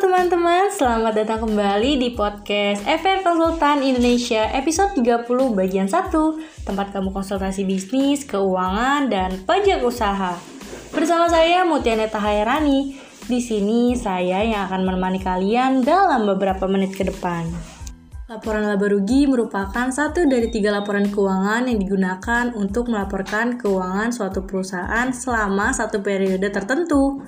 teman-teman, selamat datang kembali di podcast FR Konsultan Indonesia episode 30 bagian 1 Tempat kamu konsultasi bisnis, keuangan, dan pajak usaha. Bersama saya Mutianeta Hairani Di sini saya yang akan menemani kalian dalam beberapa menit ke depan. Laporan laba rugi merupakan satu dari tiga laporan keuangan yang digunakan untuk melaporkan keuangan suatu perusahaan selama satu periode tertentu.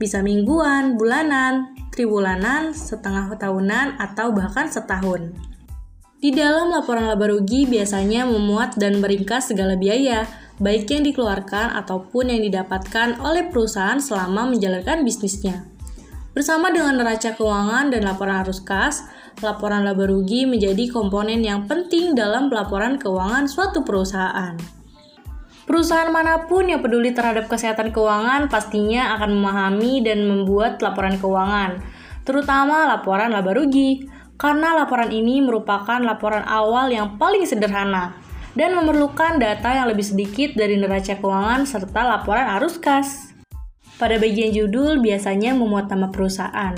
Bisa mingguan, bulanan, triwulanan, setengah tahunan, atau bahkan setahun. Di dalam laporan laba rugi biasanya memuat dan meringkas segala biaya, baik yang dikeluarkan ataupun yang didapatkan oleh perusahaan selama menjalankan bisnisnya. Bersama dengan neraca keuangan dan laporan arus kas, laporan laba rugi menjadi komponen yang penting dalam pelaporan keuangan suatu perusahaan. Perusahaan mana pun yang peduli terhadap kesehatan keuangan pastinya akan memahami dan membuat laporan keuangan, terutama laporan laba rugi, karena laporan ini merupakan laporan awal yang paling sederhana dan memerlukan data yang lebih sedikit dari neraca keuangan serta laporan arus kas. Pada bagian judul biasanya memuat nama perusahaan,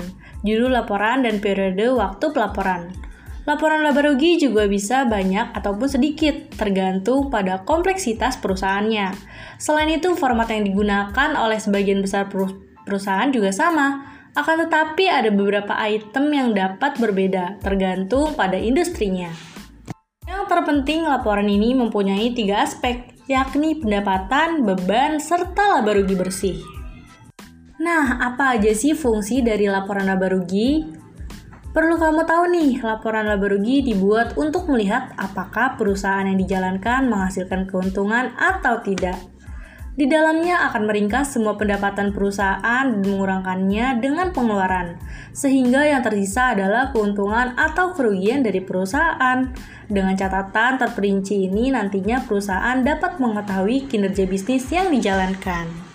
judul laporan dan periode waktu pelaporan. Laporan laba rugi juga bisa banyak ataupun sedikit, tergantung pada kompleksitas perusahaannya. Selain itu, format yang digunakan oleh sebagian besar perusahaan juga sama, akan tetapi ada beberapa item yang dapat berbeda, tergantung pada industrinya. Yang terpenting, laporan ini mempunyai tiga aspek, yakni pendapatan, beban, serta laba rugi bersih. Nah, apa aja sih fungsi dari laporan laba rugi? Perlu kamu tahu nih, laporan laba rugi dibuat untuk melihat apakah perusahaan yang dijalankan menghasilkan keuntungan atau tidak. Di dalamnya akan meringkas semua pendapatan perusahaan dan mengurangkannya dengan pengeluaran, sehingga yang tersisa adalah keuntungan atau kerugian dari perusahaan. Dengan catatan terperinci ini nantinya perusahaan dapat mengetahui kinerja bisnis yang dijalankan.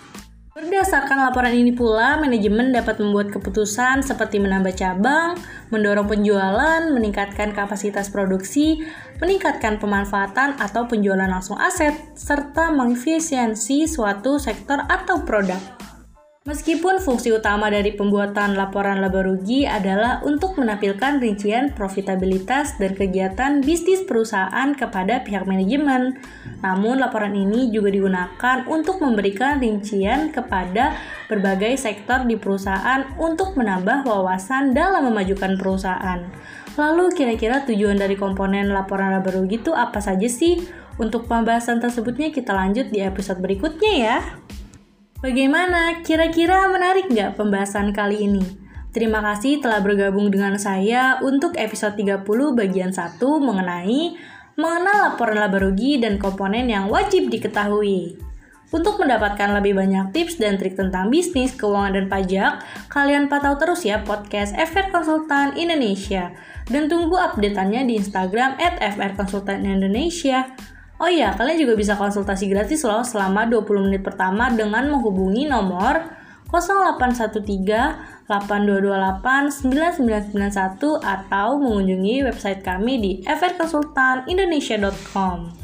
Berdasarkan laporan ini pula, manajemen dapat membuat keputusan seperti menambah cabang, mendorong penjualan, meningkatkan kapasitas produksi, meningkatkan pemanfaatan atau penjualan langsung aset, serta mengefisiensi suatu sektor atau produk. Meskipun fungsi utama dari pembuatan laporan laba rugi adalah untuk menampilkan rincian profitabilitas dan kegiatan bisnis perusahaan kepada pihak manajemen, namun laporan ini juga digunakan untuk memberikan rincian kepada berbagai sektor di perusahaan untuk menambah wawasan dalam memajukan perusahaan. Lalu kira-kira tujuan dari komponen laporan laba rugi itu apa saja sih? Untuk pembahasan tersebutnya kita lanjut di episode berikutnya ya. Bagaimana? Kira-kira menarik nggak pembahasan kali ini? Terima kasih telah bergabung dengan saya untuk episode 30 bagian 1 mengenai mengenal laporan laba rugi dan komponen yang wajib diketahui. Untuk mendapatkan lebih banyak tips dan trik tentang bisnis, keuangan, dan pajak, kalian pantau terus ya podcast FR Konsultan Indonesia. Dan tunggu updateannya di Instagram at Indonesia. Oh iya, kalian juga bisa konsultasi gratis loh selama 20 menit pertama dengan menghubungi nomor 0813 8228 9991 atau mengunjungi website kami di frkonsultanindonesia.com.